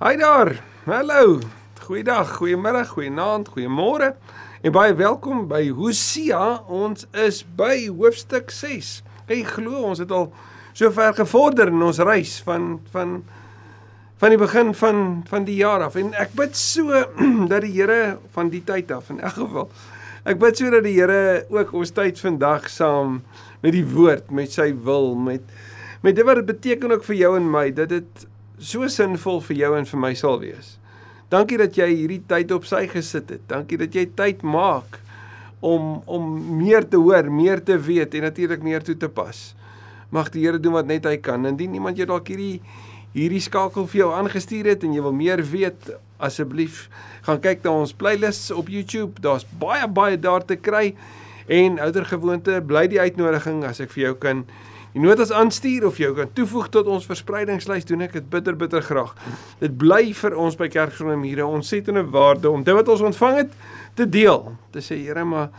Hi daar. Hallo. Goeiedag, goeiemiddag, goeienaand, goeiemôre. En baie welkom by Hosea. Ons is by hoofstuk 6. Kyk, glo ons het al so ver gevorder in ons reis van van van die begin van van die jaar af. En ek bid so dat die Here van die tyd af in elk geval ek bid so dat die Here ook ons tyd vandag saam met die woord, met sy wil, met met dit wat dit beteken ook vir jou en my dat dit so sinvol vir jou en vir my sal wees. Dankie dat jy hierdie tyd op sy gesit het. Dankie dat jy tyd maak om om meer te hoor, meer te weet en natuurlik meer toe te pas. Mag die Here doen wat net hy kan. Indien iemand jou dalk hierdie hierdie skakel vir jou aangestuur het en jy wil meer weet, asseblief gaan kyk na ons playlists op YouTube. Daar's baie baie daar te kry. En oudergewoonte, bly die uitnodiging as ek vir jou kan die notas aanstuur of jou kan toevoeg tot ons verspreidingslys doen ek dit bitter bitter graag. Dit bly vir ons by Kerkgenoem hier 'n ontsettende waarde om dit wat ons ontvang het te deel. Te sê Here, maar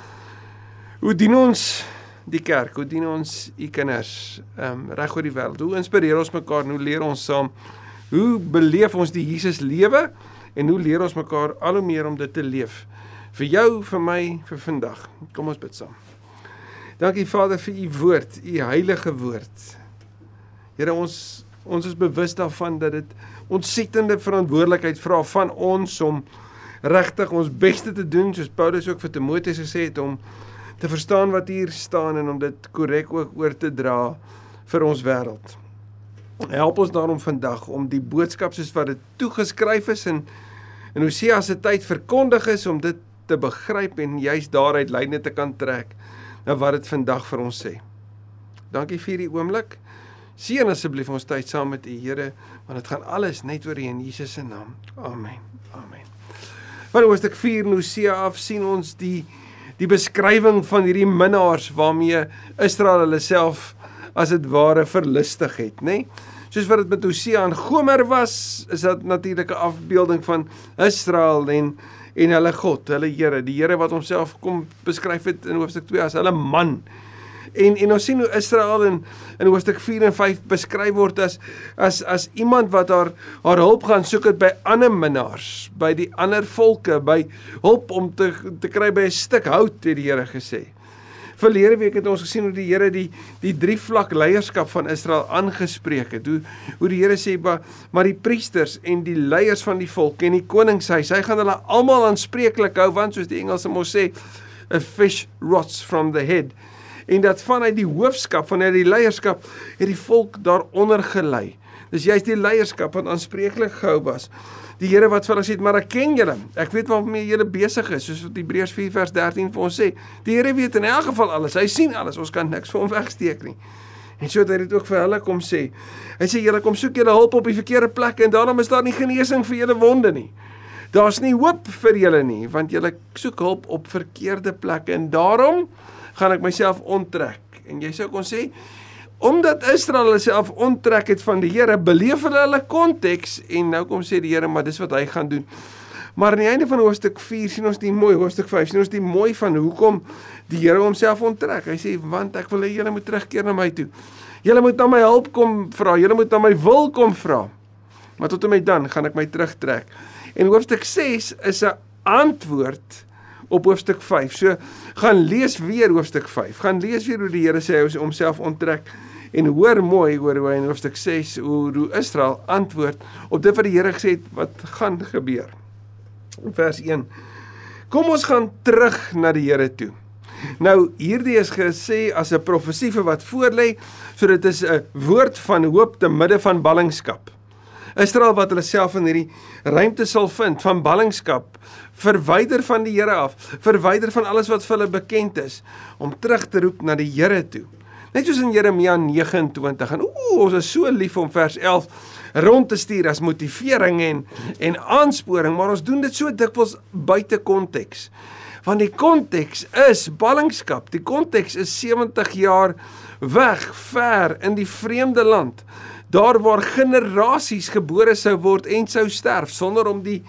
hoe dien ons die kerk? Hoe dien ons u kinders ehm um, reg oor die wêreld? Hoe inspireer ons mekaar? Hoe leer ons saam? Hoe beleef ons die Jesus lewe en hoe leer ons mekaar al hoe meer om dit te leef? Vir jou, vir my, vir vandag. Kom ons bid saam. Dankie Vader vir u woord, u heilige woord. Here ons ons is bewus daarvan dat dit ontsettende verantwoordelikheid vra van ons om regtig ons beste te doen soos Paulus ook vir Timoteus gesê het om te verstaan wat hier staan en om dit korrek ook oor te dra vir ons wêreld. Help ons daarom vandag om die boodskap soos wat dit toegeskryf is in in Hosea se tyd verkondig is om dit te begryp en juis daaruit lyne te kan trek na wat dit vandag vir ons sê. Dankie vir hierdie oomblik. Seën asseblief ons tyd saam met U Here, want dit gaan alles net oor U in Jesus se naam. Amen. Amen. Van hoofstuk 4 Hosea af sien ons die die beskrywing van hierdie minnaars waarmee Israel hulle self as dit ware verlustig het, nê? Nee? Soos wat dit met Hosea en Gomer was, is dit natuurlik 'n afbeelding van Israel en en hulle God, hulle Here, die Here wat homself kom beskryf het in hoofstuk 2 as hulle man. En en ons sien hoe Israel in in hoofstuk 4 en 5 beskryf word as as as iemand wat haar haar hulp gaan soek het by ander minnaars, by die ander volke, by hulp om te te kry by 'n stuk hout, het die Here gesê. Verlede week het ons gesien hoe die Here die die drie vlak leierskap van Israel aangespreek het. Hoe hoe die Here sê maar maar die priesters en die leiers van die volk en die koningshuis, hy gaan hulle almal aanspreeklik hou want soos die Engelse mos sê, a fish rots from the head. En dat vanuit die hoofskap, vanuit die leierskap, het die volk daaronder gelei. Dis juist die leierskap wat aanspreeklik gehou was die Here wat vir hulle sê, maar ek ken julle. Ek weet waarmee julle besig is, soos wat Hebreërs 4 vers 13 vir ons sê. Die Here weet in elk geval alles. Hy sien alles. Ons kan niks vir hom wegsteek nie. En so het hy dit ook vir hulle kom sê. Hy sê julle kom soek julle hulp op die verkeerde plek en daarom is daar nie genesing vir julle wonde nie. Daar's nie hoop vir julle nie, want julle soek hulp op verkeerde plekke en daarom gaan ek myself onttrek. En jy sou kon sê Omdat Israel hulle self onttrek het van die Here, beleef hulle hulle konteks en nou kom sê die Here, maar dis wat hy gaan doen. Maar aan die einde van hoofstuk 4 sien ons die mooi hoofstuk 5 sien ons die mooi van hoekom die Here homself onttrek. Hy sê want ek wil hê julle moet terugkeer na my toe. Julle moet na my hulp kom vra. Julle moet na my wil kom vra. Maar tot en met dan gaan ek my terugtrek. En hoofstuk 6 is 'n antwoord op hoofstuk 5. So gaan lees weer hoofstuk 5. Gaan lees weer hoe die Here sê hy homself onttrek. En hoor mooi oor hoe in hoofstuk 6 hoe, hoe Israel antwoord op dit wat die Here gesê het wat gaan gebeur. Vers 1. Kom ons gaan terug na die Here toe. Nou hierdie is gesê as 'n profesie vir wat voorlê, so dit is 'n woord van hoop te midde van ballingskap. Israel wat hulle self in hierdie ruimte sal vind van ballingskap, verwyder van die Here af, verwyder van alles wat vir hulle bekend is, om terug te roep na die Here toe. Net soos in Jeremia 29 en ooh, ons is so lief om vers 11 rond te stuur as motivering en en aansporing, maar ons doen dit so dikwels buite konteks. Want die konteks is ballingskap. Die konteks is 70 jaar weg, ver in die vreemde land. Daar waar generasies gebore sou word en sou sterf sonder om die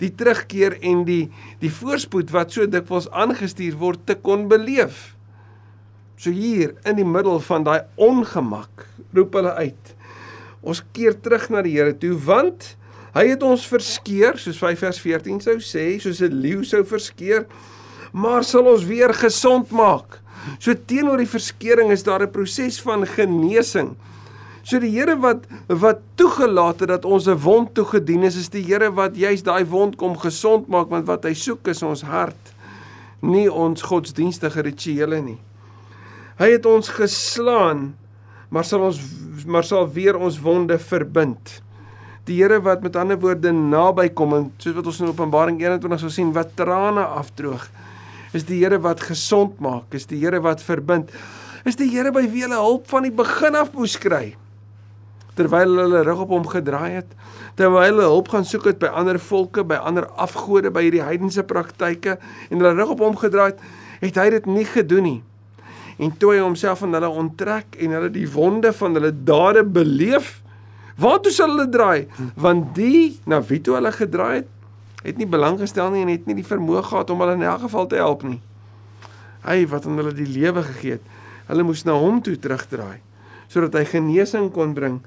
die terugkeer en die die voorspoed wat so dikwels aangestuur word te kon beleef. So hier in die middel van daai ongemak roep hulle uit. Ons keer terug na die Here toe want Hy het ons verskeer, soos 5 vers 14 sou sê, soos 'n leeu sou verskeer, maar sal ons weer gesond maak. So teenoor die verskering is daar 'n proses van genesing. So die Here wat wat toegelaat het dat ons 'n wond toegedien is, is die Here wat juis daai wond kom gesond maak want wat hy soek is ons hart, nie ons godsdienstige rituele nie. Hy het ons geslaan, maar sal ons maar sal weer ons wonde verbind. Die Here wat met ander woorde naby kom en soos wat ons in Openbaring 21 sal sien wat trane afdroog is die Here wat gesond maak, is die Here wat verbind. Is die Here by wie hulle hulp van die begin af moes kry. Terwyl hulle rug op hom gedraai het, terwyl hulle hulp gaan soek het by ander volke, by ander afgode, by hierdie heidense praktyke en hulle rug op hom gedraai het, het hy dit nie gedoen nie. En toe hy homself van hulle onttrek en hulle die wonde van hulle dade beleef, waartoe sal hulle draai? Want die na wie toe hulle gedraai het, het nie belang gestel nie en het nie die vermoë gehad om hulle in elk geval te help nie. Hy wat aan hulle die lewe gegee het, hulle moes na hom toe terugdraai sodat hy genesing kon bring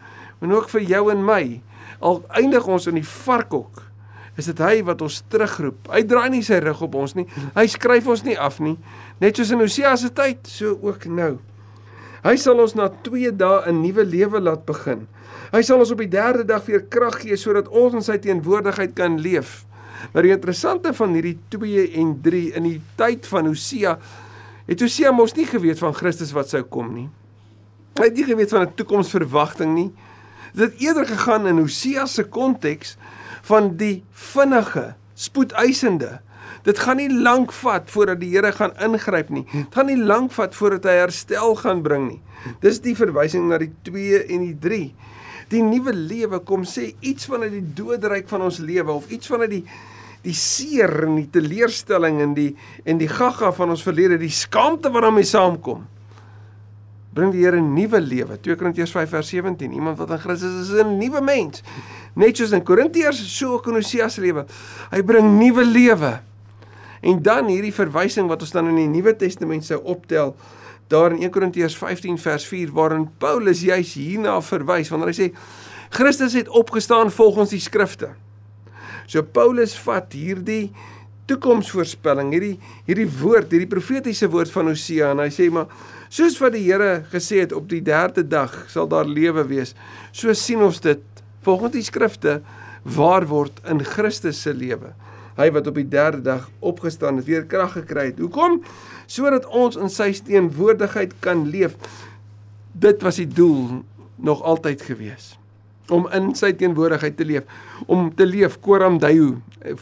en ook vir jou en my. Al eindig ons in die varkhok, is dit hy wat ons terugroep. Hy draai nie sy rug op ons nie. Hy skryf ons nie af nie. Net soos in Hosea se tyd, so ook nou. Hy sal ons na 2 dae 'n nuwe lewe laat begin. Hy sal ons op die 3de dag weer krag gee sodat ons in sy teenwoordigheid kan leef. Maar die interessante van hierdie 2 en 3 in die tyd van Hosea het Hosea mos nie geweet van Christus wat sou kom nie. Hy het nie geweet van 'n toekomsverwagting nie. Dit het eerder gegaan in Hosea se konteks van die vinnige, spoedeisende. Dit gaan nie lank vat voordat die Here gaan ingryp nie. Dit gaan nie lank vat voordat hy herstel gaan bring nie. Dis die verwysing na die 2 en die 3. Die nuwe lewe kom sê iets van uit die doodryk van ons lewe of iets van uit die die seer en die teleurstelling en die en die gaga van ons verlede, die skaamte wat daarmee saamkom. Bring die Here nuwe lewe. 2 Korintiërs 5 vers 17. Iemand wat in Christus is, is 'n nuwe mens. Net soos in Korintiërs, so ook in Hosea se lewe. Hy bring nuwe lewe. En dan hierdie verwysing wat ons dan in die Nuwe Testament sou optel, daar in 1 Korintiërs 15 vers 4 waarin Paulus juis hierna verwys wanneer hy sê Christus het opgestaan volgens die skrifte. So Paulus vat hierdie toekomsvoorspelling, hierdie hierdie woord, hierdie profetiese woord van Hosea en hy sê maar soos wat die Here gesê het op die 3de dag sal daar lewe wees. So sien ons dit volgens die skrifte waar word in Christus se lewe. Hy wat op die 3de dag opgestaan het, weer krag gekry het. Hoekom? Sodat ons in sy teenwoordigheid kan leef. Dit was die doel nog altyd gewees om in sy teenwoordigheid te leef, om te leef koram dayu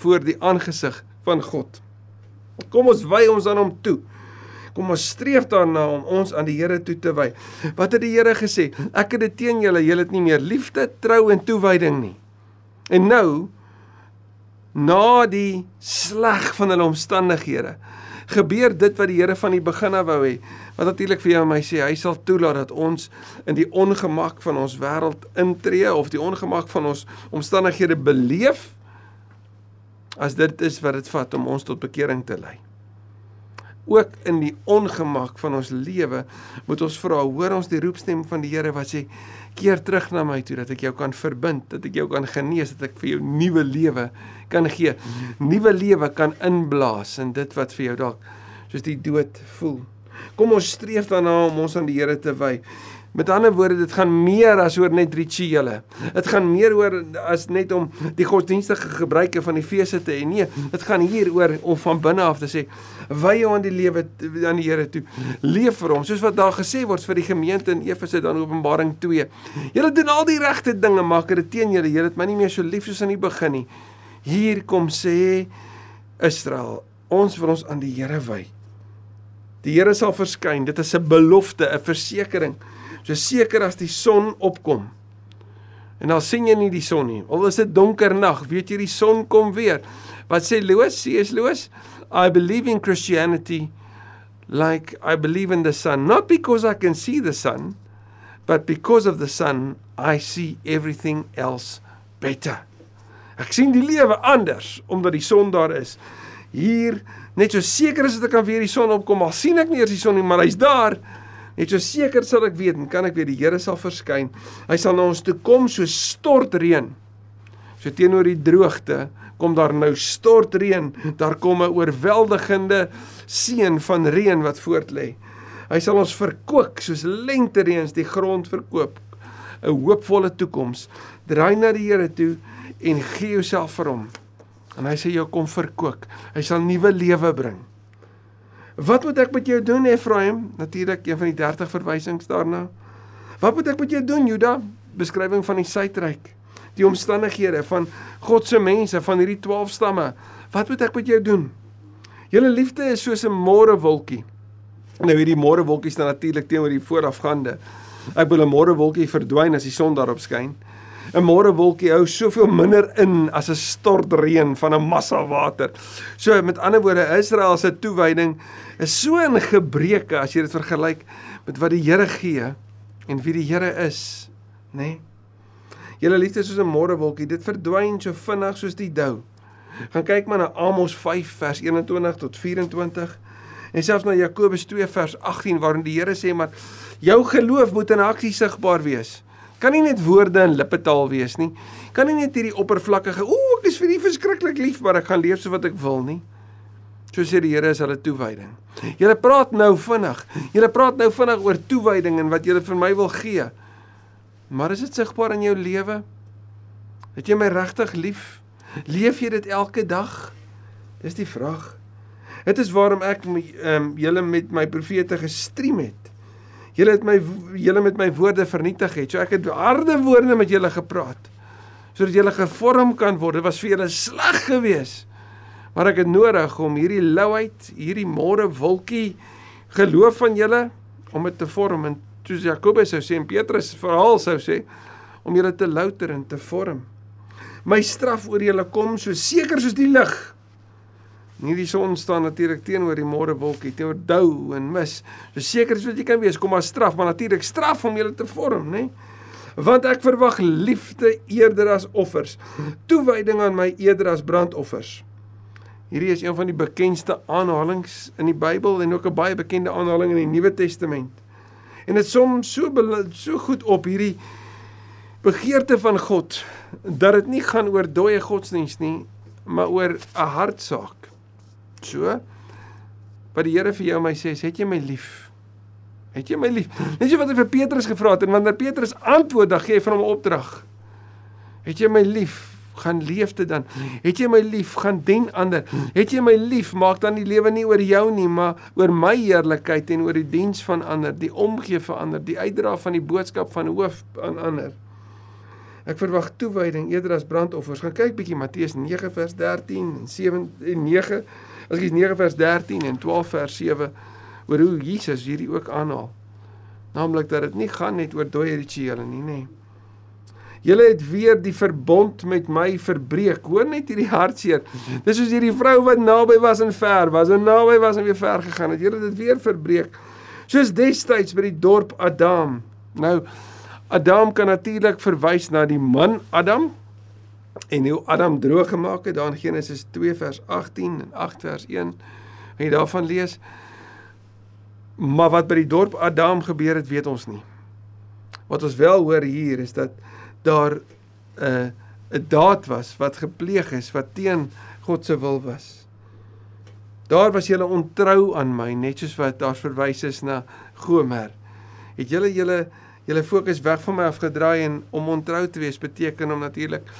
voor die aangesig van God. Kom ons wy ons aan hom toe. Kom ons streef daarna om ons aan die Here toe te wy. Wat het die Here gesê? Ek het dit teen julle, julle het nie meer liefde, trou en toewyding nie. En nou na die sleg van hulle omstandighede gebeur dit wat die Here van die begin af wou hê. Wat natuurlik vir jou en my sê, hy sal toelaat dat ons in die ongemak van ons wêreld intree of die ongemak van ons omstandighede beleef as dit is wat dit vat om ons tot bekering te lei. Ook in die ongemak van ons lewe moet ons vra, hoor ons die roepstem van die Here wat sê keer terug na my toe dat ek jou kan verbind, dat ek jou kan genees, dat ek vir jou nuwe lewe kan gee. Nuwe lewe kan inblaas in dit wat vir jou dalk soos die dood voel. Kom ons streef daarna om ons aan die Here te wy. Met ander woorde, dit gaan meer as oor net rituele. Dit gaan meer oor as net om die godsdienstige gebruike van die feeste te hê. Nee, dit gaan hier oor om van binne af te sê, wy jou aan die lewe aan die Here toe. Leef vir hom, soos wat daar gesê word vir die gemeente in Efese dan Openbaring 2. Julle doen al die regte dinge, maak dit teen julle. Julle het my nie meer so lief soos aan die begin nie. Hier kom sê Israel, ons wil ons aan die Here wy. Die Here sal verskyn. Dit is 'n belofte, 'n versekering so seker as die son opkom. En dan sien jy nie die son nie. Al is dit donker nag, weet jy die son kom weer. Wat sê Loos? C.S. Loos? I believe in Christianity like I believe in the sun, not because I can see the sun, but because of the sun I see everything else better. Ek sien die lewe anders omdat die son daar is. Hier net so seker as dit kan weer die son opkom, al sien ek nie eers die son nie, maar hy's daar. Net so seker sal ek weet en kan ek weet die Here sal verskyn. Hy sal na ons toe kom so stortreën So teenoor die droogte kom daar nou stortreën, daar kom 'n oorweldigende seën van reën wat voortlê. Hy sal ons verkoop soos lentereëns die grond verkoop. 'n Hoopvolle toekoms. Draai na die Here toe en gee jouself vir hom. En hy sê jou kom verkoop. Hy sal nuwe lewe bring. Wat moet ek met jou doen Efraim? Natuurlik een van die 30 verwysings daarna. Wat moet ek met jou doen Juda? Beskrywing van die suidryk die omstandighede van God se mense van hierdie 12 stamme. Wat moet ek met jou doen? Julle liefde is soos 'n môrewolkie. Nou hierdie môrewolkie staan natuurlik teenoor die voorafgaande. Ek wil 'n môrewolkie verdwyn as die son daarop skyn. 'n Môrewolkie hou soveel minder in as 'n stortreën van 'n massa water. So met ander woorde, Israel se toewyding is so in gebreke as jy dit vergelyk met wat die Here gee en wie die Here is, nê? Nee? Julle liefde soos 'n môrewolkie, dit verdwyn so vinnig soos die dou. Gaan kyk maar na Amos 5 vers 21 tot 24 en selfs na Jakobus 2 vers 18 waarin die Here sê maar jou geloof moet in aksie sigbaar wees. Kan nie net woorde en lippetaal wees nie. Kan nie net hierdie oppervlakkige ooh ek is vir U verskriklik lief maar ek gaan leef so wat ek wil nie. So sê die Here is hulle toewyding. Julle praat nou vinnig. Julle praat nou vinnig oor toewyding en wat julle vir my wil gee. Maar is dit sigbaar in jou lewe? Het jy my regtig lief? Leef jy dit elke dag? Dis die vraag. Dit is waarom ek ehm um, julle met my profete gestrem het. Julle het my julle met my woorde vernietig het. So ek het harde woorde met julle gepraat sodat julle gevorm kan word. Dit was vir julle sleg geweest. Maar ek het nodig om hierdie louheid, hierdie môre wolkie geloof van julle om dit te vorm en soos Jakobus sou sê en Petrus verhaal sou sê om julle te louter en te vorm. My straf oor julle kom so seker soos die lig. Nie die son staan natuurlik teenoor die môre wolkie, teenoor dou en mis. So seker as wat jy kan wees, kom maar straf, maar natuurlik straf om julle te vorm, nê? Want ek verwag liefde eerder as offers, toewyding aan my eerder as brandoffers. Hierdie is een van die bekendste aanhalinge in die Bybel en ook 'n baie bekende aanhaling in die Nuwe Testament. En dit som so so goed op hierdie begeerte van God dat dit nie gaan oor dooie godsdiens nie, maar oor 'n hartsaak. So wat die Here vir jou en my sê, het jy my lief? Het jy my lief? Net so wat hy vir Petrus gevra het en wanneer Petrus antwoord, dan gee hy vir hom 'n opdrag. Het jy my lief? gaan leef dit dan. Het jy my lief, gaan dien ander. Het jy my lief, maak dan die lewe nie oor jou nie, maar oor my heerlikheid en oor die diens van ander, die omgee vir ander, die uitdra van die boodskap van hoof aan ander. Ek verwag toewyding eerder as brandoffers. Gaan kyk bietjie Matteus 9 vers 13 en 7 en 9. As ek is 9 vers 13 en 12 vers 7 oor hoe Jesus hierdie ook aanhaal. Naamlik dat dit nie gaan net oor dooie rituele nie, nê. Nee. Julle het weer die verbond met my verbreek. Hoor net hierdie hartseer. Dis soos hierdie vrou wat naby was en ver was en naby was en weer ver gegaan het. Julle het dit weer verbreek. Soos destyds by die dorp Adam. Nou Adam kan natuurlik verwys na die man Adam en hoe Adam droog gemaak het daar in Genesis 2 vers 18 en 8 vers 1. En jy daarvan lees. Maar wat by die dorp Adam gebeur het, weet ons nie. Wat ons wel hoor hier is dat daar 'n uh, 'n daad was wat gepleeg is wat teen God se wil was. Daar was julle ontrou aan my net soos wat daar verwys is na Gomer. Het julle julle julle fokus weg van my afgedraai en om ontrou te wees beteken om natuurlik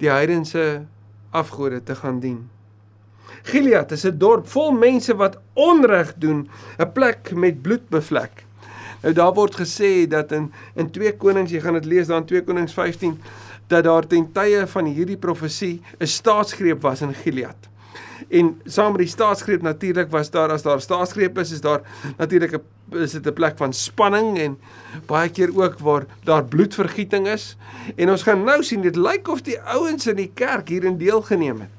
die heidense afgode te gaan dien. Gilead is 'n dorp vol mense wat onreg doen, 'n plek met bloed bevlek. Nou daar word gesê dat in in 2 Konings, jy gaan dit lees daar in 2 Konings 15, dat daar ten tye van hierdie profesie 'n staatsgreep was in Gilead. En saam met die staatsgreep natuurlik was daar as daar staatsgreep is, is daar natuurlik 'n is dit 'n plek van spanning en baie keer ook waar daar bloedvergieting is. En ons gaan nou sien dit lyk of die ouens in die kerk hierin deelgeneem het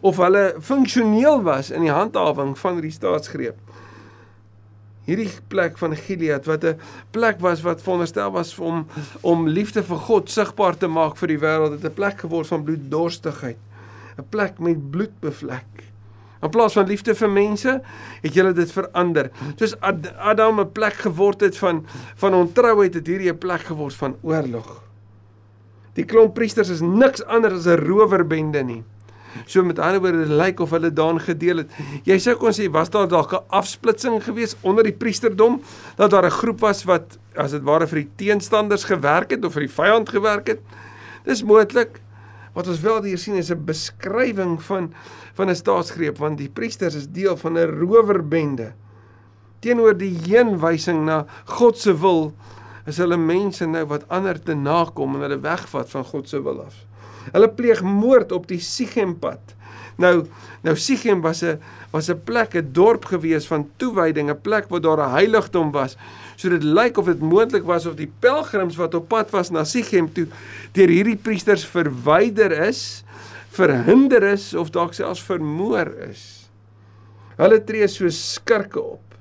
of hulle funksioneel was in die handhawing van die staatsgreep hierdie plek van Gilead wat 'n plek was wat veronderstel was om om liefde vir God sigbaar te maak vir die wêreld, het 'n plek geword van bloeddorstigheid. 'n Plek met bloed bevlek. In plaas van liefde vir mense, het julle dit verander. Soos Adam 'n plek geword het van van ontrouheid, het hierdie 'n plek geword van oorlog. Die klomp priesters is niks anders as 'n rowerbende nie. So met ander woorde, dit lyk of hulle daan gedeel het. Jy sou kon sê was daar dalk 'n afsplitsing gewees onder die priesterdom dat daar 'n groep was wat as dit ware vir die teenstanders gewerk het of vir die vyand gewerk het. Dis moontlik. Wat ons wel hier sien is 'n beskrywing van van 'n staatsgreep want die priesters is deel van 'n rowerbende. Teenoor die heenwysing na God se wil is hulle mense nou wat ander te nakom en hulle wegvat van God se wil af. Hulle pleeg moord op die Sigempad. Nou nou Sigem was 'n was 'n plek, 'n dorp gewees van toewyding, 'n plek waar daar 'n heiligdom was. So dit lyk of dit moontlik was of die pelgrims wat op pad was na Sigem toe deur hierdie priesters verwyder is, verhinder is of dalk selfs vermoor is. Hulle tree so skurke op.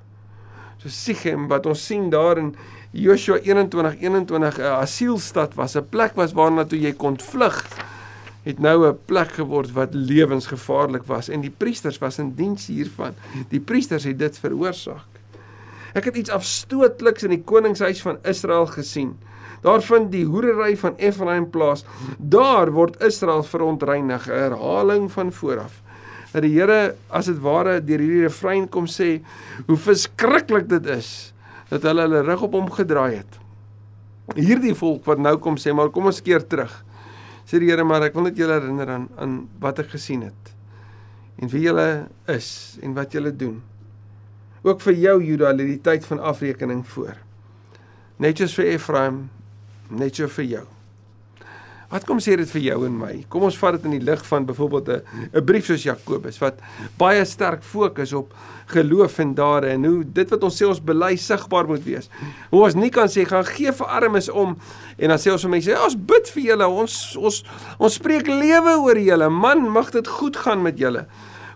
So Sigem wat ons sien daar in Joshua 21:21 'n asielstad was, 'n plek was waarna toe jy kon vlug het nou 'n plek geword wat lewensgevaarlik was en die priesters was in diens hiervan. Die priesters het dit veroorsaak. Ek het iets afstootliks in die koningshuis van Israel gesien. Daar vind die hoerery van Efraim plaas. Daar word Israel verontreinig, 'n herhaling van vooraf. Dat die Here as dit ware deur hierdie refrein kom sê hoe verskriklik dit is dat hulle hulle rug op hom gedraai het. Hierdie volk wat nou kom sê maar kom ons keer terug. Sê die Here maar ek wil net julle herinner aan aan wat ek gesien het en wie julle is en wat julle doen. Ook vir jou Juda lê die tyd van afrekening voor. Net soos vir Efraim, net so vir jou. Wat kom sê dit vir jou en my? Kom ons vat dit in die lig van byvoorbeeld 'n 'n brief soos Jakobus wat baie sterk fokus op geloof en dade en hoe dit wat ons sê ons bely sigbaar moet wees. Hoe ons nie kan sê gaan gee vir armes om en dan sê ons vir mense ja, ons bid vir julle, ons ons ons spreek lewe oor julle. Man, mag dit goed gaan met julle.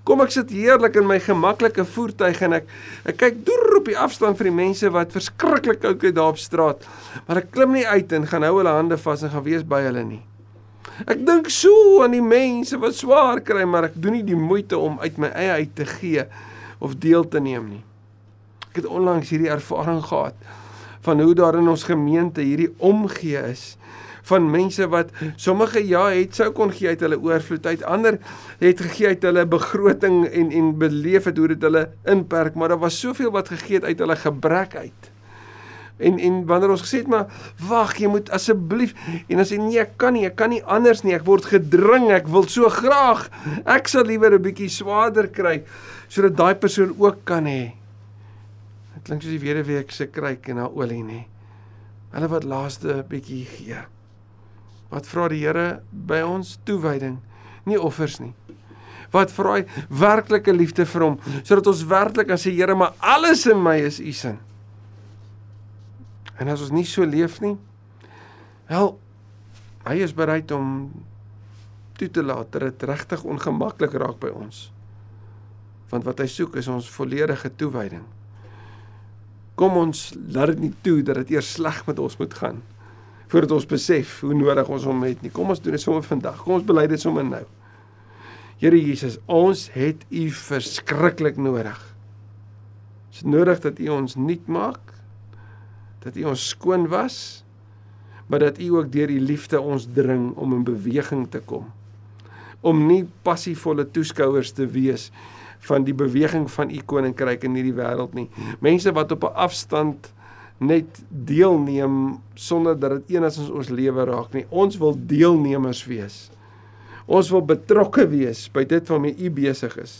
Kom ek sit heerlik in my gemaklike voertuig en ek ek kyk deur op die afstand vir die mense wat verskriklik oud is daar op straat. Maar ek klim nie uit en gaan hou hulle hande vas en gaan wees by hulle nie. Ek dink so aan die mense wat swaar kry, maar ek doen nie die moeite om uit my eie uit te gee of deel te neem nie. Ek het onlangs hierdie ervaring gehad van hoe daar in ons gemeente hierdie omgee is van mense wat sommige ja het sou kon gee uit hulle oorvloed uit ander het gegee uit hulle begroting en en beleef het hoe dit hulle inperk maar daar was soveel wat gegee het uit hulle gebrek uit. En en wanneer ons gesê het maar wag jy moet asseblief en as jy nee ek kan nie ek kan nie anders nie ek word gedring ek wil so graag ek sal liewer 'n bietjie swaarder kry sodat daai persoon ook kan hê. Dit klink soos die weduwee se kryk en haar olie nê hulle wat laaste bietjie gee Wat vra die Here by ons toewyding, nie offers nie. Wat vra hy werklike liefde vir hom sodat ons werklik as die Here maar alles in my is u sin. En as ons nie so leef nie, wel hy is bereid om toe te laat dat dit regtig ongemaklik raak by ons. Want wat hy soek is ons volledige toewyding. Kom ons laat dit nie toe dat dit eers sleg met ons moet gaan nie voordat ons besef hoe nodig ons hom het nie. Kom ons doen dit sommer vandag. Kom ons bely dit sommer nou. Here Jesus, ons het U verskriklik nodig. Dit is nodig dat U ons nuut maak, dat U ons skoon was, maar dat U ook deur U liefde ons dring om in beweging te kom. Om nie passievolle toeskouers te wees van die beweging van U koninkryk in hierdie wêreld nie. Mense wat op 'n afstand net deelneem sonder dat dit enigsins ons lewe raak nie. Ons wil deelnemers wees. Ons wil betrokke wees by dit waarmee U besig is.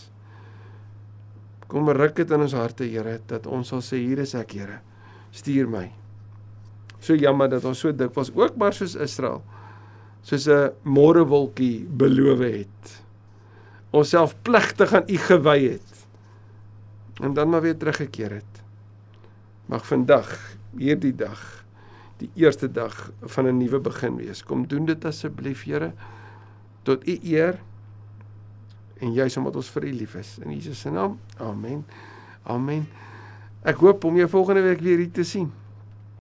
Kom ruk dit in ons harte, Here, dat ons sal sê hier is ek, Here. Stuur my. So jammer dat ons so dikwels ook maar soos Israel soos 'n môrewolkie beloof het. Ons self pligtig aan U gewy het. En dan maar weer teruggekeer het mag vandag hierdie dag die eerste dag van 'n nuwe begin wees. Kom doen dit asseblief, Here, tot U eer en juis omdat ons vir U lief is. In Jesus se naam. Amen. Amen. Ek hoop om jou volgende week weer hier te sien.